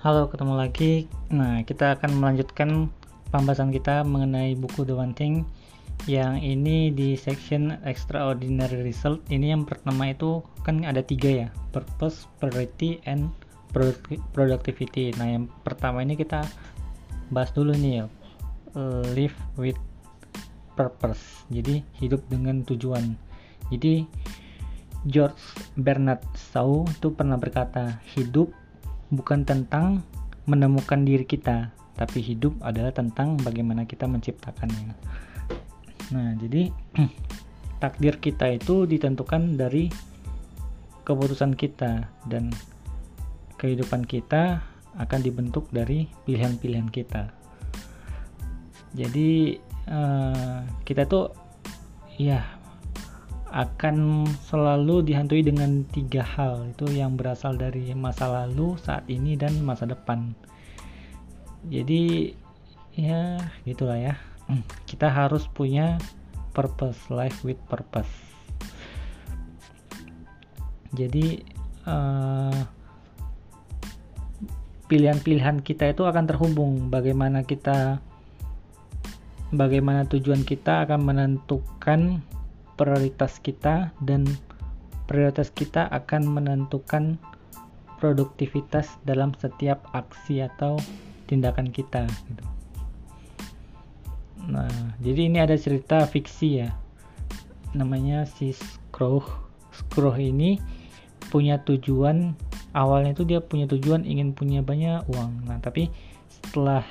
Halo, ketemu lagi. Nah, kita akan melanjutkan pembahasan kita mengenai buku The One Thing yang ini di section extraordinary result. Ini yang pertama itu kan ada tiga ya purpose, priority, and productivity. Nah yang pertama ini kita bahas dulu nih ya. Live with purpose. Jadi hidup dengan tujuan. Jadi George Bernard Shaw itu pernah berkata hidup bukan tentang menemukan diri kita tapi hidup adalah tentang bagaimana kita menciptakannya. Nah jadi takdir kita itu ditentukan dari keputusan kita dan kehidupan kita akan dibentuk dari pilihan-pilihan kita. Jadi uh, kita tuh ya akan selalu dihantui dengan tiga hal itu yang berasal dari masa lalu, saat ini dan masa depan. Jadi ya gitulah ya. Hmm, kita harus punya purpose, life with purpose. Jadi uh, pilihan-pilihan kita itu akan terhubung bagaimana kita bagaimana tujuan kita akan menentukan prioritas kita dan prioritas kita akan menentukan produktivitas dalam setiap aksi atau tindakan kita gitu. Nah, jadi ini ada cerita fiksi ya. Namanya si Scrooge. Scrooge ini punya tujuan awalnya itu dia punya tujuan ingin punya banyak uang. Nah, tapi setelah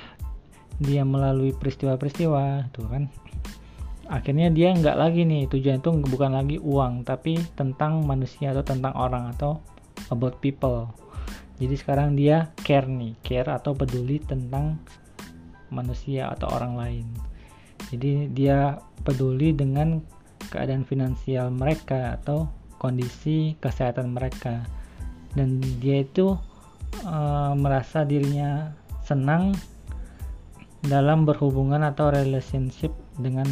dia melalui peristiwa-peristiwa tuh kan akhirnya dia nggak lagi nih tujuan itu bukan lagi uang tapi tentang manusia atau tentang orang atau about people. Jadi sekarang dia care nih care atau peduli tentang manusia atau orang lain. Jadi dia peduli dengan keadaan finansial mereka atau kondisi kesehatan mereka. Dan dia itu uh, merasa dirinya senang dalam berhubungan atau relationship dengan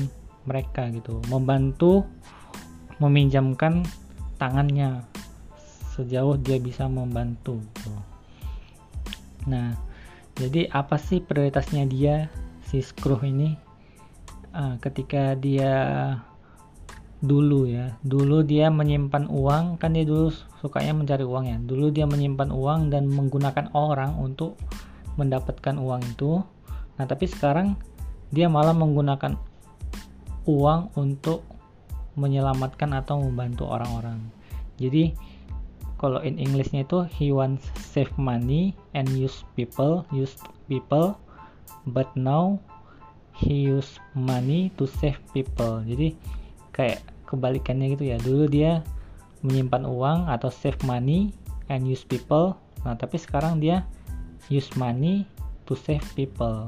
mereka gitu membantu meminjamkan tangannya sejauh dia bisa membantu gitu. nah jadi apa sih prioritasnya dia si Screw ini? Uh, ketika dia dulu ya dulu dia menyimpan uang kan dia dulu sukanya mencari uang ya. Dulu dia menyimpan uang dan menggunakan orang untuk mendapatkan uang itu. Nah, tapi sekarang dia malah menggunakan uang untuk menyelamatkan atau membantu orang-orang. Jadi kalau in Englishnya itu he wants save money and use people, use people, but now he use money to save people. Jadi kayak kebalikannya gitu ya. Dulu dia menyimpan uang atau save money and use people. Nah, tapi sekarang dia use money to save people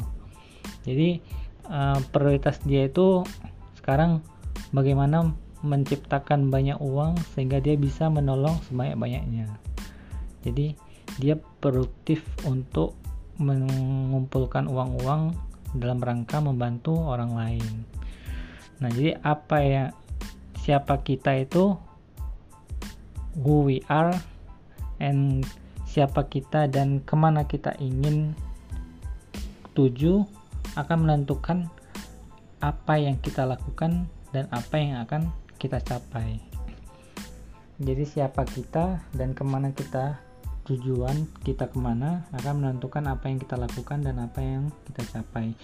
jadi uh, prioritas dia itu sekarang bagaimana menciptakan banyak uang sehingga dia bisa menolong sebanyak-banyaknya? Jadi dia produktif untuk mengumpulkan uang-uang dalam rangka membantu orang lain. Nah jadi apa ya siapa kita itu? Who we are and siapa kita dan ke mana kita ingin tuju akan menentukan apa yang kita lakukan dan apa yang akan kita capai. Jadi siapa kita dan ke mana kita tujuan kita ke mana akan menentukan apa yang kita lakukan dan apa yang kita capai.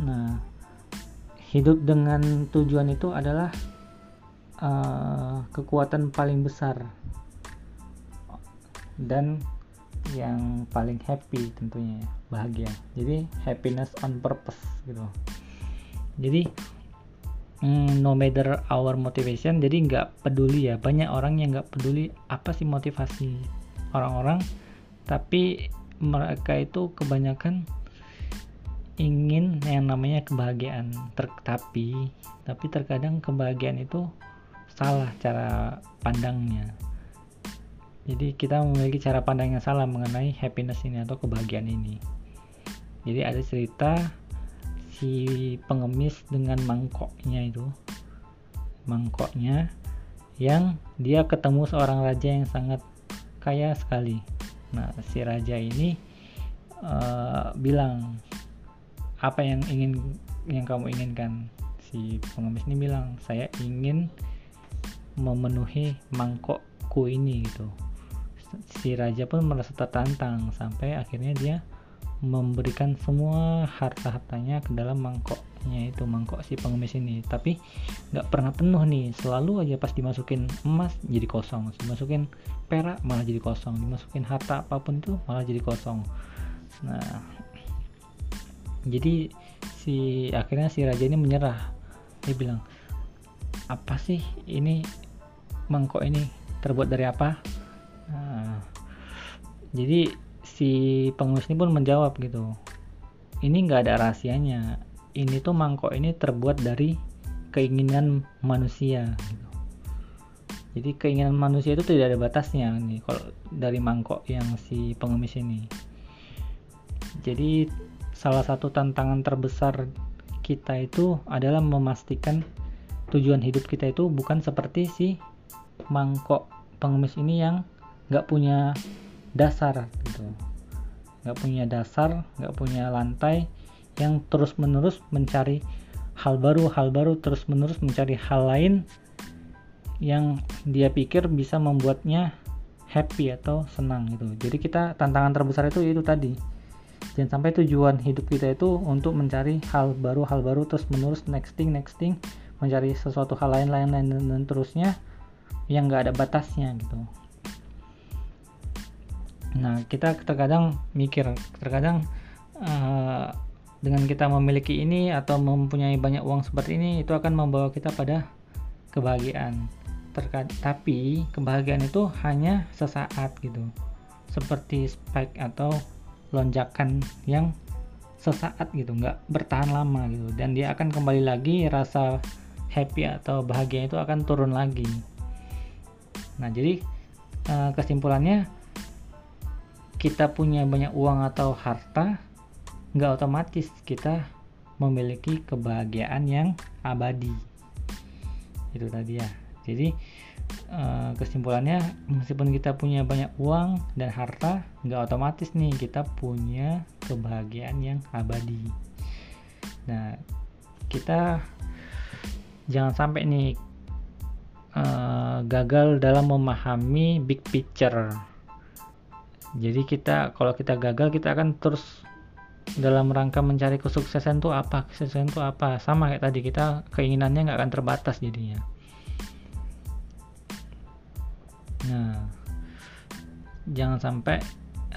Nah, hidup dengan tujuan itu adalah uh, kekuatan paling besar dan yang paling happy tentunya ya bahagia jadi happiness on purpose gitu jadi mm, no matter our motivation jadi nggak peduli ya. Banyak orang yang nggak peduli apa sih motivasi orang-orang tapi mereka itu kebanyakan ingin yang namanya kebahagiaan. Ter tapi tapi terkadang kebahagiaan itu salah cara pandangnya. Jadi kita memiliki cara pandang yang salah mengenai happiness ini atau kebahagiaan ini. Jadi ada cerita si pengemis dengan mangkoknya itu, mangkoknya yang dia ketemu seorang raja yang sangat kaya sekali. Nah si raja ini uh, bilang apa yang ingin yang kamu inginkan? Si pengemis ini bilang saya ingin memenuhi mangkokku ini gitu. Si raja pun merasa tertantang sampai akhirnya dia memberikan semua harta-hartanya ke dalam mangkoknya itu mangkok si pengemis ini. Tapi nggak pernah penuh nih. Selalu aja pas dimasukin emas jadi kosong. Dimasukin perak malah jadi kosong. Dimasukin harta apa pun tuh malah jadi kosong. Nah jadi si akhirnya si raja ini menyerah. Dia bilang apa sih ini mangkok ini? Terbuat dari apa? Nah, jadi si pengemis ini pun menjawab gitu. Ini nggak ada rahasianya. Ini tuh mangkok ini terbuat dari keinginan manusia gitu. jadi keinginan manusia itu tidak ada batasnya nih kalau dari mangkok yang si pengemis ini. Jadi salah satu tantangan terbesar kita itu adalah memastikan tujuan hidup kita itu bukan seperti si mangkok pengemis ini yang nggak punya dasar gitu. Nggak punya dasar nggak punya lantai yang terus menerus mencari hal baru hal baru terus menerus mencari hal lain yang dia pikir bisa membuatnya happy atau senang gitu. Jadi kita tantangan terbesar itu itu tadi. Jangan sampai tujuan hidup kita itu untuk mencari hal baru hal baru terus menerus next thing next thing mencari sesuatu hal lain lain lain dan, dan terusnya yang nggak ada batasnya gitu Nah, kita terkadang mikir, terkadang uh, dengan kita memiliki ini atau mempunyai banyak uang seperti ini itu akan membawa kita pada kebahagiaan. Terkad tapi kebahagiaan itu hanya sesaat gitu. Seperti spike atau lonjakan yang sesaat gitu, nggak bertahan lama gitu dan dia akan kembali lagi rasa happy atau bahagia itu akan turun lagi. Nah, jadi uh, kesimpulannya kita punya banyak uang atau harta nggak otomatis kita memiliki kebahagiaan yang abadi. Itu tadi ya. Jadi eh, kesimpulannya meskipun kita punya banyak uang dan harta nggak otomatis nih kita punya kebahagiaan yang abadi. Nah kita jangan sampai nih uh, gagal dalam memahami big picture jadi kita kalau kita gagal kita akan terus dalam rangka mencari kesuksesan itu apa? Kesuksesan itu apa? Sama kayak tadi kita keinginannya nggak akan terbatas jadinya. Nah jangan sampai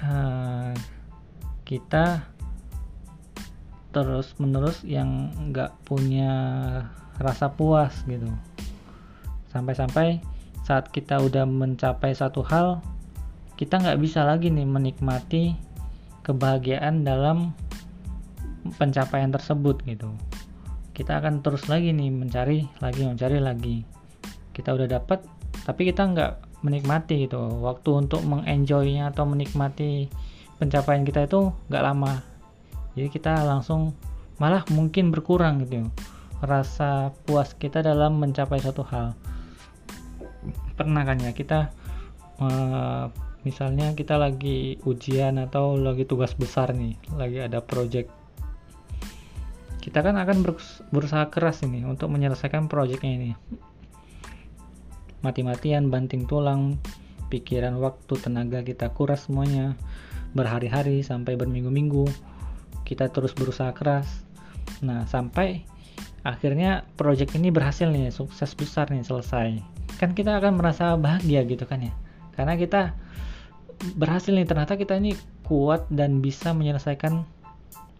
uh, kita terus menerus yang nggak punya rasa puas gitu. Sampai-sampai saat kita udah mencapai satu hal kita nggak bisa lagi nih menikmati kebahagiaan dalam pencapaian tersebut gitu. Kita akan terus lagi nih mencari lagi mencari lagi. Kita udah dapat tapi kita nggak menikmati gitu. Waktu untuk mengenjoynya atau menikmati pencapaian kita itu nggak lama. Jadi kita langsung malah mungkin berkurang gitu. Rasa puas kita dalam mencapai satu hal. Pernah kan ya kita uh, misalnya kita lagi ujian atau lagi tugas besar nih lagi ada project. Kita kan akan berusaha keras ini untuk menyelesaikan projectnya ini. Mati-matian banting tulang pikiran waktu tenaga kita kuras semuanya. Berhari-hari sampai berminggu-minggu kita terus berusaha keras. Nah sampai akhirnya project ini berhasil nih sukses besar nih selesai. Kan kita akan merasa bahagia gitu kan ya? Karena kita berhasil nih ternyata kita ini kuat dan bisa menyelesaikan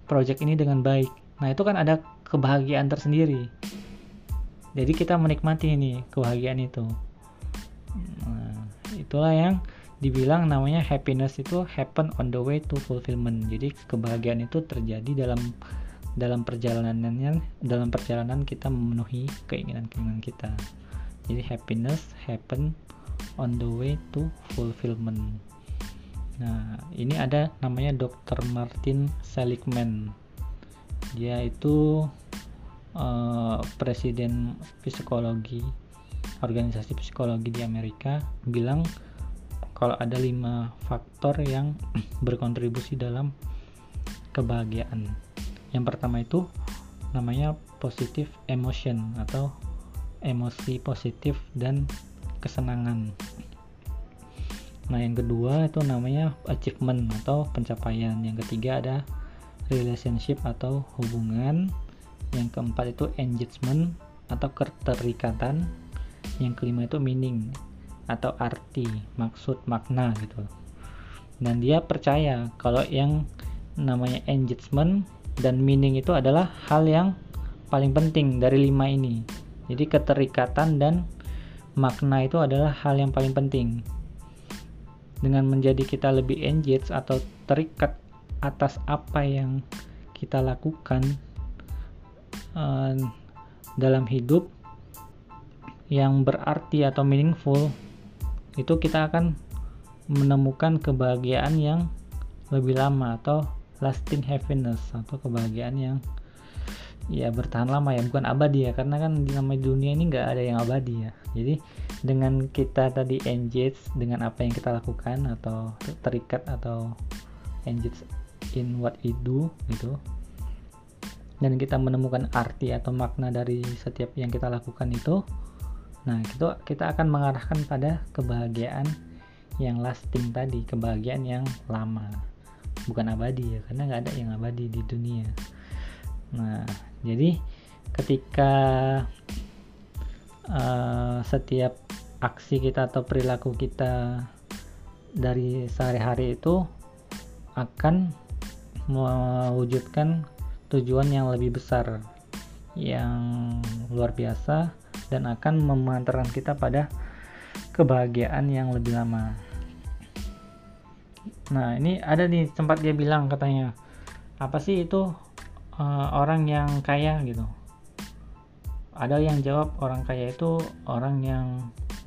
project ini dengan baik. Nah itu kan ada kebahagiaan tersendiri. Jadi kita menikmati ini kebahagiaan itu. Nah, itulah yang dibilang namanya happiness itu happen on the way to fulfillment. Jadi kebahagiaan itu terjadi dalam dalam perjalanannya dalam perjalanan kita memenuhi keinginan-keinginan kita. Jadi happiness happen on the way to fulfillment Nah, ini ada namanya Dr. Martin Seligman. Dia itu uh, presiden psikologi organisasi psikologi di Amerika bilang kalau ada lima faktor yang berkontribusi dalam kebahagiaan. Yang pertama itu namanya positive emotion atau emosi positif dan kesenangan. Nah, yang kedua itu namanya achievement atau pencapaian. Yang ketiga ada relationship atau hubungan. Yang keempat itu engagement atau keterikatan. Yang kelima itu meaning atau arti, maksud, makna gitu. Dan dia percaya kalau yang namanya engagement dan meaning itu adalah hal yang paling penting dari lima ini. Jadi keterikatan dan makna itu adalah hal yang paling penting dengan menjadi kita lebih engage atau terikat atas apa yang kita lakukan uh, dalam hidup yang berarti atau meaningful itu kita akan menemukan kebahagiaan yang lebih lama atau lasting happiness atau kebahagiaan yang ya bertahan lama ya bukan abadi ya karena kan di nama dunia ini nggak ada yang abadi ya. Jadi dengan kita tadi engage dengan apa yang kita lakukan atau terikat atau engage in what we do gitu dan kita menemukan arti atau makna dari setiap yang kita lakukan itu nah itu kita akan mengarahkan pada kebahagiaan yang lasting tadi kebahagiaan yang lama. Bukan abadi ya karena nggak ada yang abadi di dunia nah jadi ketika uh, setiap aksi kita atau perilaku kita dari sehari-hari itu akan mewujudkan tujuan yang lebih besar yang luar biasa dan akan memantarkan kita pada kebahagiaan yang lebih lama. Nah, ini ada nih sempat dia bilang katanya, apa sih itu uh, orang yang kaya gitu. Ada yang jawab orang kaya itu orang yang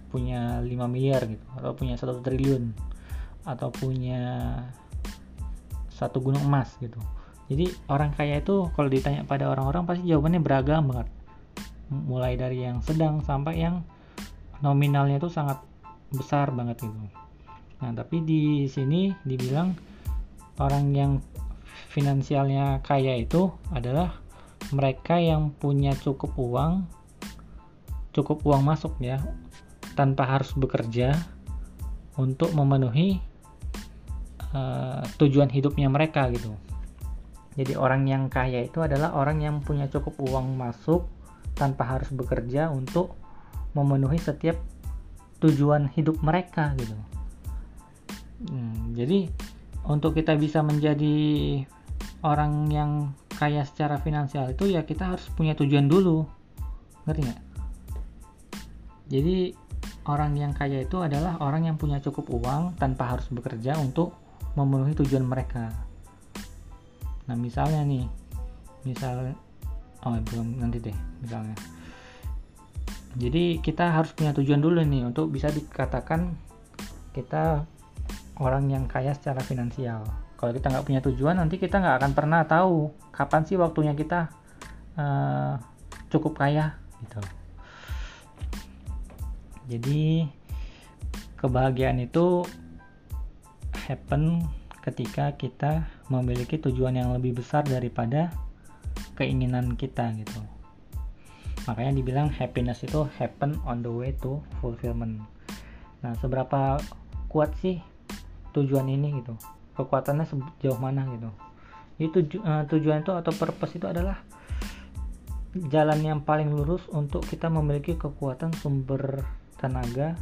punya 5 miliar gitu atau punya satu triliun atau punya satu gunung emas gitu. Jadi orang kaya itu kalau ditanya pada orang-orang pasti jawabannya beragam banget. Mulai dari yang sedang sampai yang nominalnya itu sangat besar banget gitu. Nah tapi di sini dibilang orang yang finansialnya kaya itu adalah mereka yang punya cukup uang cukup uang masuk ya tanpa harus bekerja untuk memenuhi uh, tujuan hidupnya mereka gitu. Jadi orang yang kaya itu adalah orang yang punya cukup uang masuk tanpa harus bekerja untuk memenuhi setiap tujuan hidup mereka gitu. Hmm, jadi untuk kita bisa menjadi orang yang kaya secara finansial itu ya kita harus punya tujuan dulu. Ngerti nggak? Jadi orang yang kaya itu adalah orang yang punya cukup uang tanpa harus bekerja untuk memenuhi tujuan mereka. Nah misalnya nih misal oh belum nanti deh misalnya. Jadi kita harus punya tujuan dulu nih untuk bisa dikatakan kita orang yang kaya secara finansial kalau kita nggak punya tujuan nanti kita nggak akan pernah tahu kapan sih waktunya kita uh, cukup kaya gitu. Jadi kebahagiaan itu happen ketika kita memiliki tujuan yang lebih besar daripada keinginan kita gitu. Makanya dibilang happiness itu happen on the way to fulfillment. Nah seberapa kuat sih tujuan ini gitu kekuatannya sejauh mana gitu. Itu uh, tujuan itu atau purpose itu adalah jalan yang paling lurus untuk kita memiliki kekuatan sumber tenaga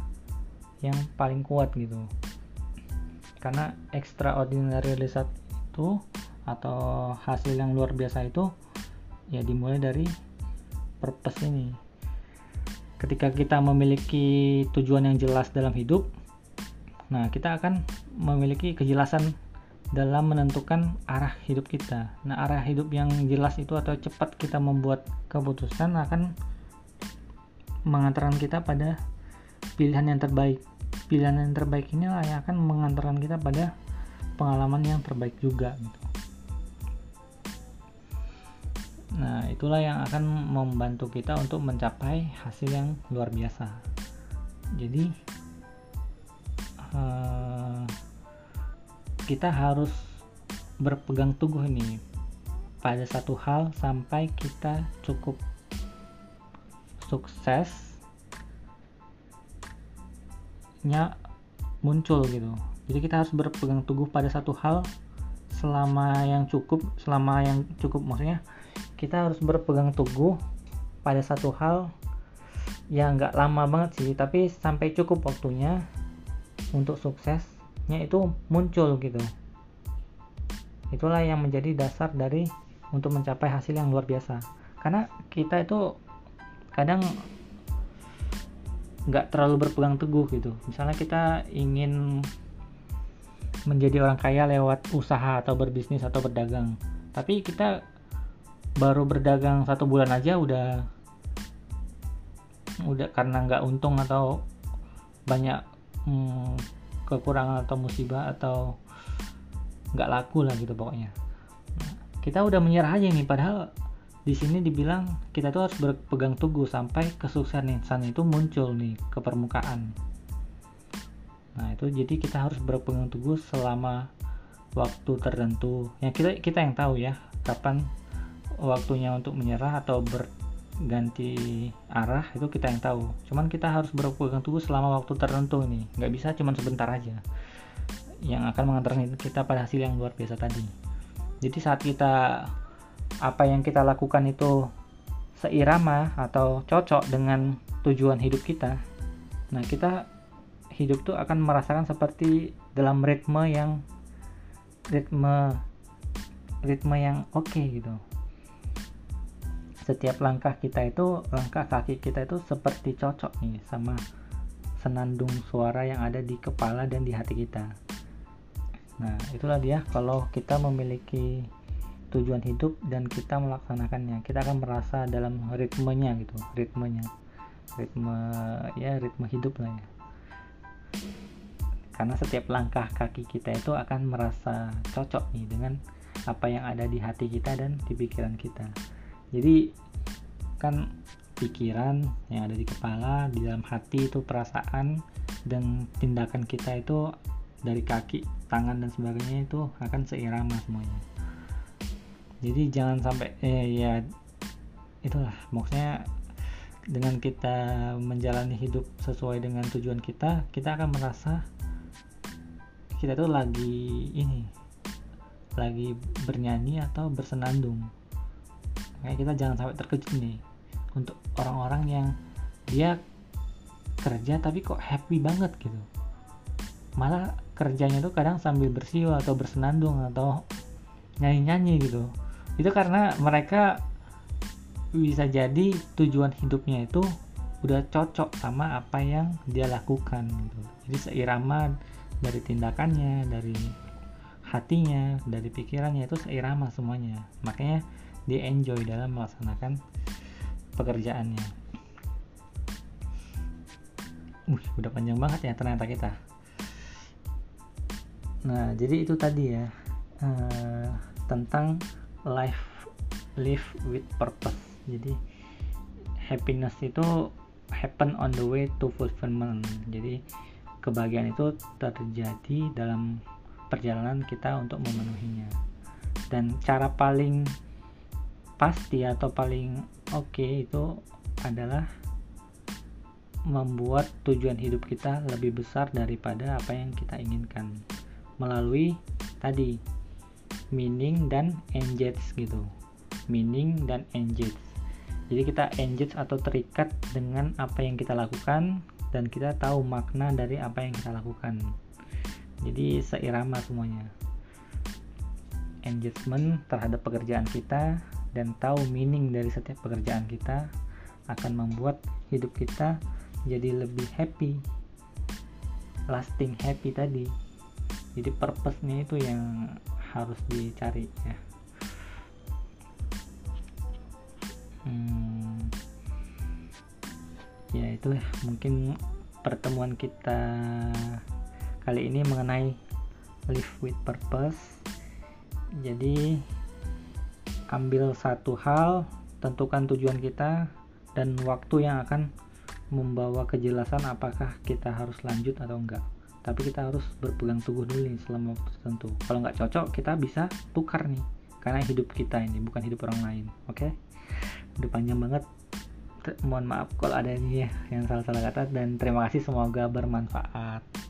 yang paling kuat gitu. Karena extraordinary result itu atau hasil yang luar biasa itu ya dimulai dari purpose ini. Ketika kita memiliki tujuan yang jelas dalam hidup nah kita akan memiliki kejelasan dalam menentukan arah hidup kita. Nah, arah hidup yang jelas itu atau cepat kita membuat keputusan akan mengantarkan kita pada pilihan yang terbaik. Pilihan yang terbaik inilah yang akan mengantarkan kita pada pengalaman yang terbaik juga gitu. Nah, itulah yang akan membantu kita untuk mencapai hasil yang luar biasa. Jadi, uh, kita harus berpegang teguh ini pada satu hal sampai kita cukup suksesnya muncul gitu. Jadi kita harus berpegang teguh pada satu hal selama yang cukup selama yang cukup. Maksudnya kita harus berpegang teguh pada satu hal ya nggak lama banget sih tapi sampai cukup waktunya untuk suksesnya itu muncul gitu. Itulah yang menjadi dasar dari untuk mencapai hasil yang luar biasa. Karena kita itu kadang nggak terlalu berpegang teguh gitu. Misalnya kita ingin menjadi orang kaya lewat usaha atau berbisnis atau berdagang. Tapi kita baru berdagang satu bulan aja udah udah karena nggak untung atau banyak hmm, kekurangan atau musibah atau nggak laku lah gitu pokoknya. Kita udah menyerah aja nih padahal di sini dibilang kita tuh harus berpegang teguh sampai kesuksesan itu muncul nih ke permukaan. Nah itu jadi kita harus berpegang teguh selama waktu tertentu. Yang kita kita yang tahu ya kapan waktunya untuk menyerah atau berganti arah itu kita yang tahu. Cuman kita harus berpegang teguh selama waktu tertentu ini. Nggak bisa cuman sebentar aja. Yang akan mengantarkan kita pada hasil yang luar biasa tadi. Jadi saat kita apa yang kita lakukan itu seirama atau cocok dengan tujuan hidup kita nah kita hidup tuh akan merasakan seperti dalam ritme yang ritme ritme yang oke okay, gitu setiap langkah kita itu langkah kaki kita itu seperti cocok nih sama senandung suara yang ada di kepala dan di hati kita. Nah itulah dia kalau kita memiliki tujuan hidup dan kita melaksanakannya kita akan merasa dalam ritmenya gitu ritmenya. Ritme ya ritme hidup lah ya. Karena setiap langkah kaki kita itu akan merasa cocok nih dengan apa yang ada di hati kita dan di pikiran kita. Jadi kan pikiran yang ada di kepala di dalam hati itu perasaan dan tindakan kita itu dari kaki tangan dan sebagainya itu akan seirama semuanya. Jadi jangan sampai eh, ya itulah maksudnya dengan kita menjalani hidup sesuai dengan tujuan kita kita akan merasa kita tuh lagi ini lagi bernyanyi atau bersenandung. Kayak kita jangan sampai terkejut nih untuk orang-orang yang dia kerja tapi kok happy banget gitu. Malah kerjanya tuh kadang sambil bersiul atau bersenandung atau nyanyi-nyanyi gitu. Itu karena mereka bisa jadi tujuan hidupnya itu udah cocok sama apa yang dia lakukan gitu. Jadi seirama dari tindakannya dari hatinya dari pikirannya itu seirama semuanya. Makanya dia enjoy dalam melaksanakan pekerjaannya. Uh udah panjang banget ya ternyata kita. Nah jadi itu tadi ya uh, tentang life live with purpose. Jadi happiness itu happen on the way to fulfillment. Jadi kebahagiaan itu terjadi dalam perjalanan kita untuk memenuhinya. Dan cara paling pasti atau paling oke itu adalah membuat tujuan hidup kita lebih besar daripada apa yang kita inginkan. Melalui tadi meaning dan engage gitu. Meaning dan engage. Jadi kita engage atau terikat dengan apa yang kita lakukan dan kita tahu makna dari apa yang kita lakukan. Jadi seirama semuanya. Engagement terhadap pekerjaan kita dan tahu meaning dari setiap pekerjaan kita akan membuat hidup kita jadi lebih happy. Lasting happy tadi. Jadi purpose-nya itu yang harus dicari ya. Hmm, ya itu mungkin pertemuan kita kali ini mengenai live with purpose. Jadi ambil satu hal tentukan tujuan kita dan waktu yang akan membawa kejelasan apakah kita harus lanjut atau enggak. Tapi kita harus berpegang teguh dulu nih selama waktu tertentu. Kalau nggak cocok kita bisa tukar nih. Karena hidup kita ini bukan hidup orang lain oke? Okay? udah panjang banget. Mohon maaf kalau ada ya yang salah-salah kata. Dan terima kasih semoga bermanfaat